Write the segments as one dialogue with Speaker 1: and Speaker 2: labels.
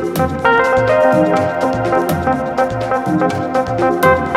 Speaker 1: Thank you.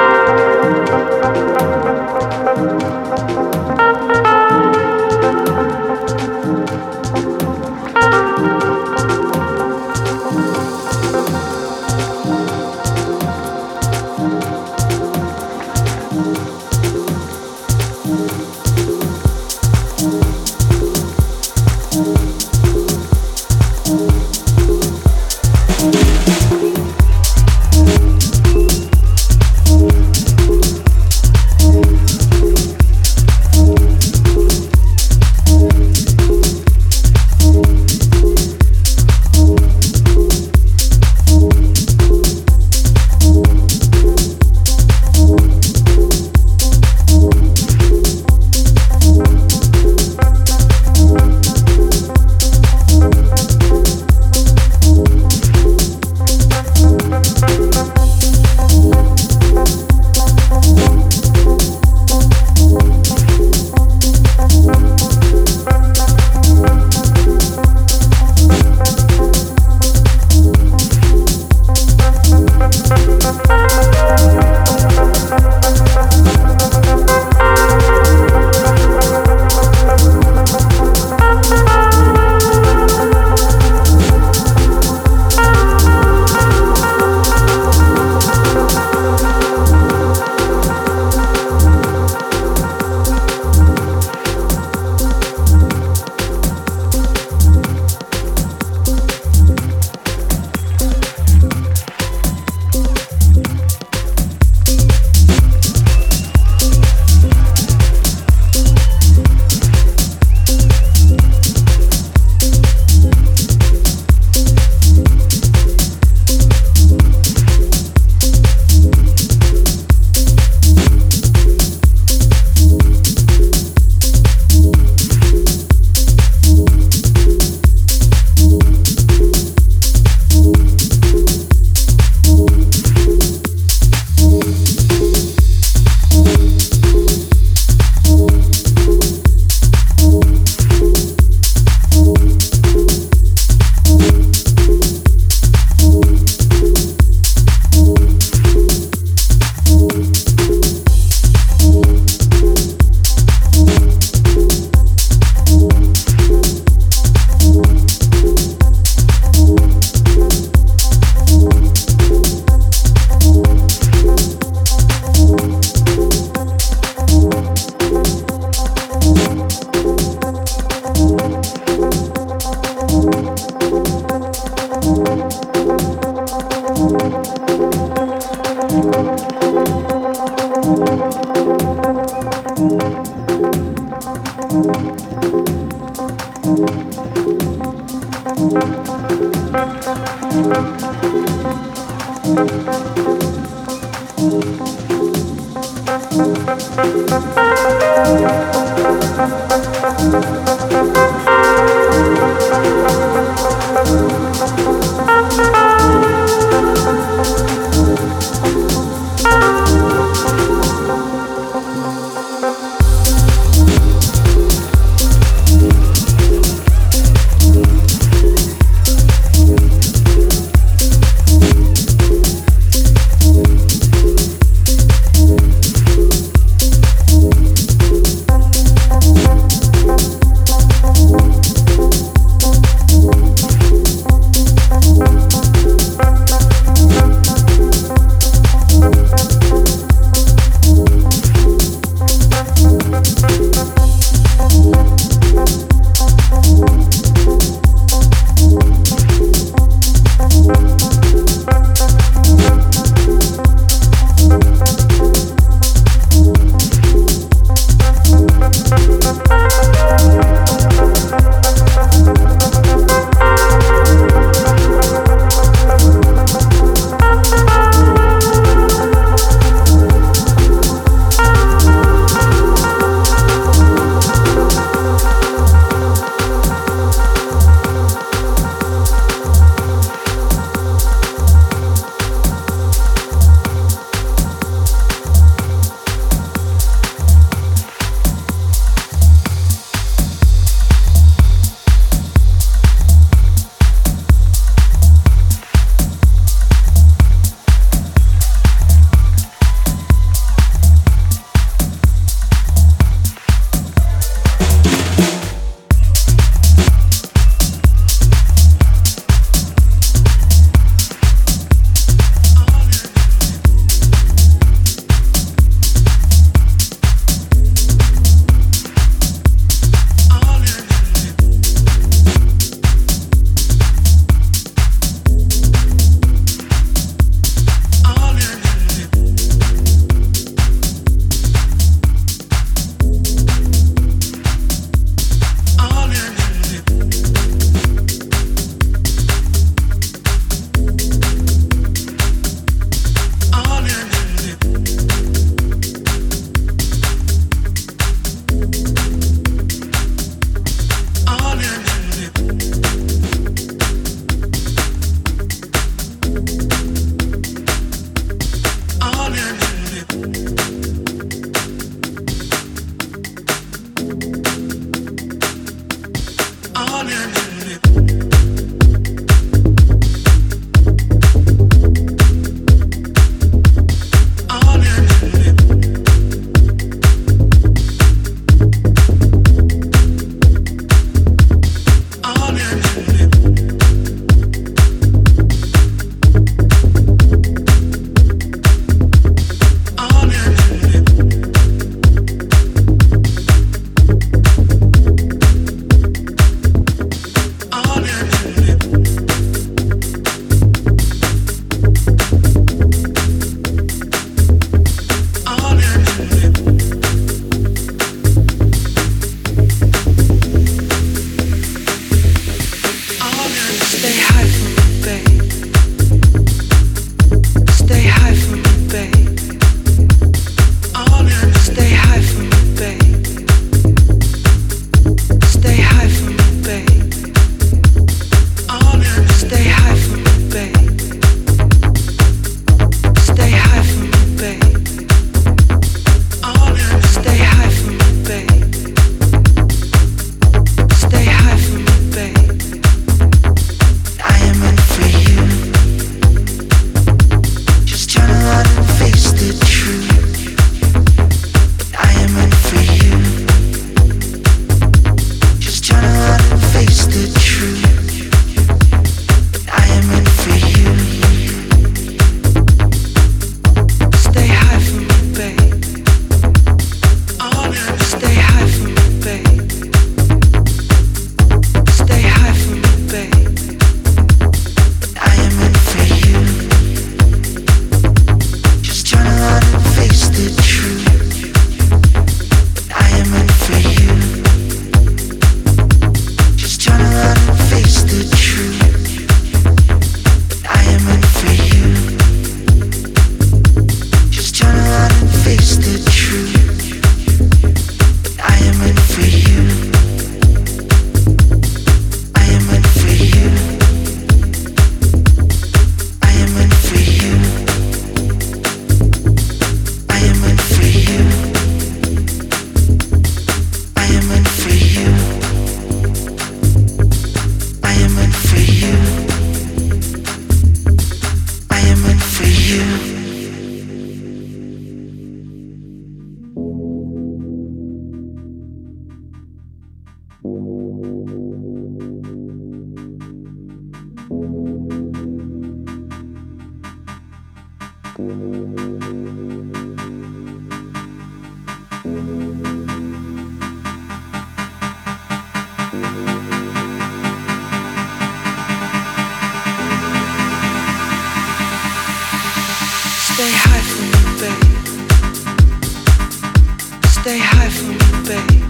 Speaker 1: From me, babe.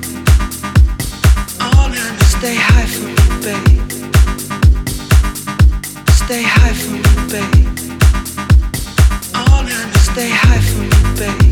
Speaker 1: Stay high from me, babe. Stay high from me, babe. Stay high from me, babe.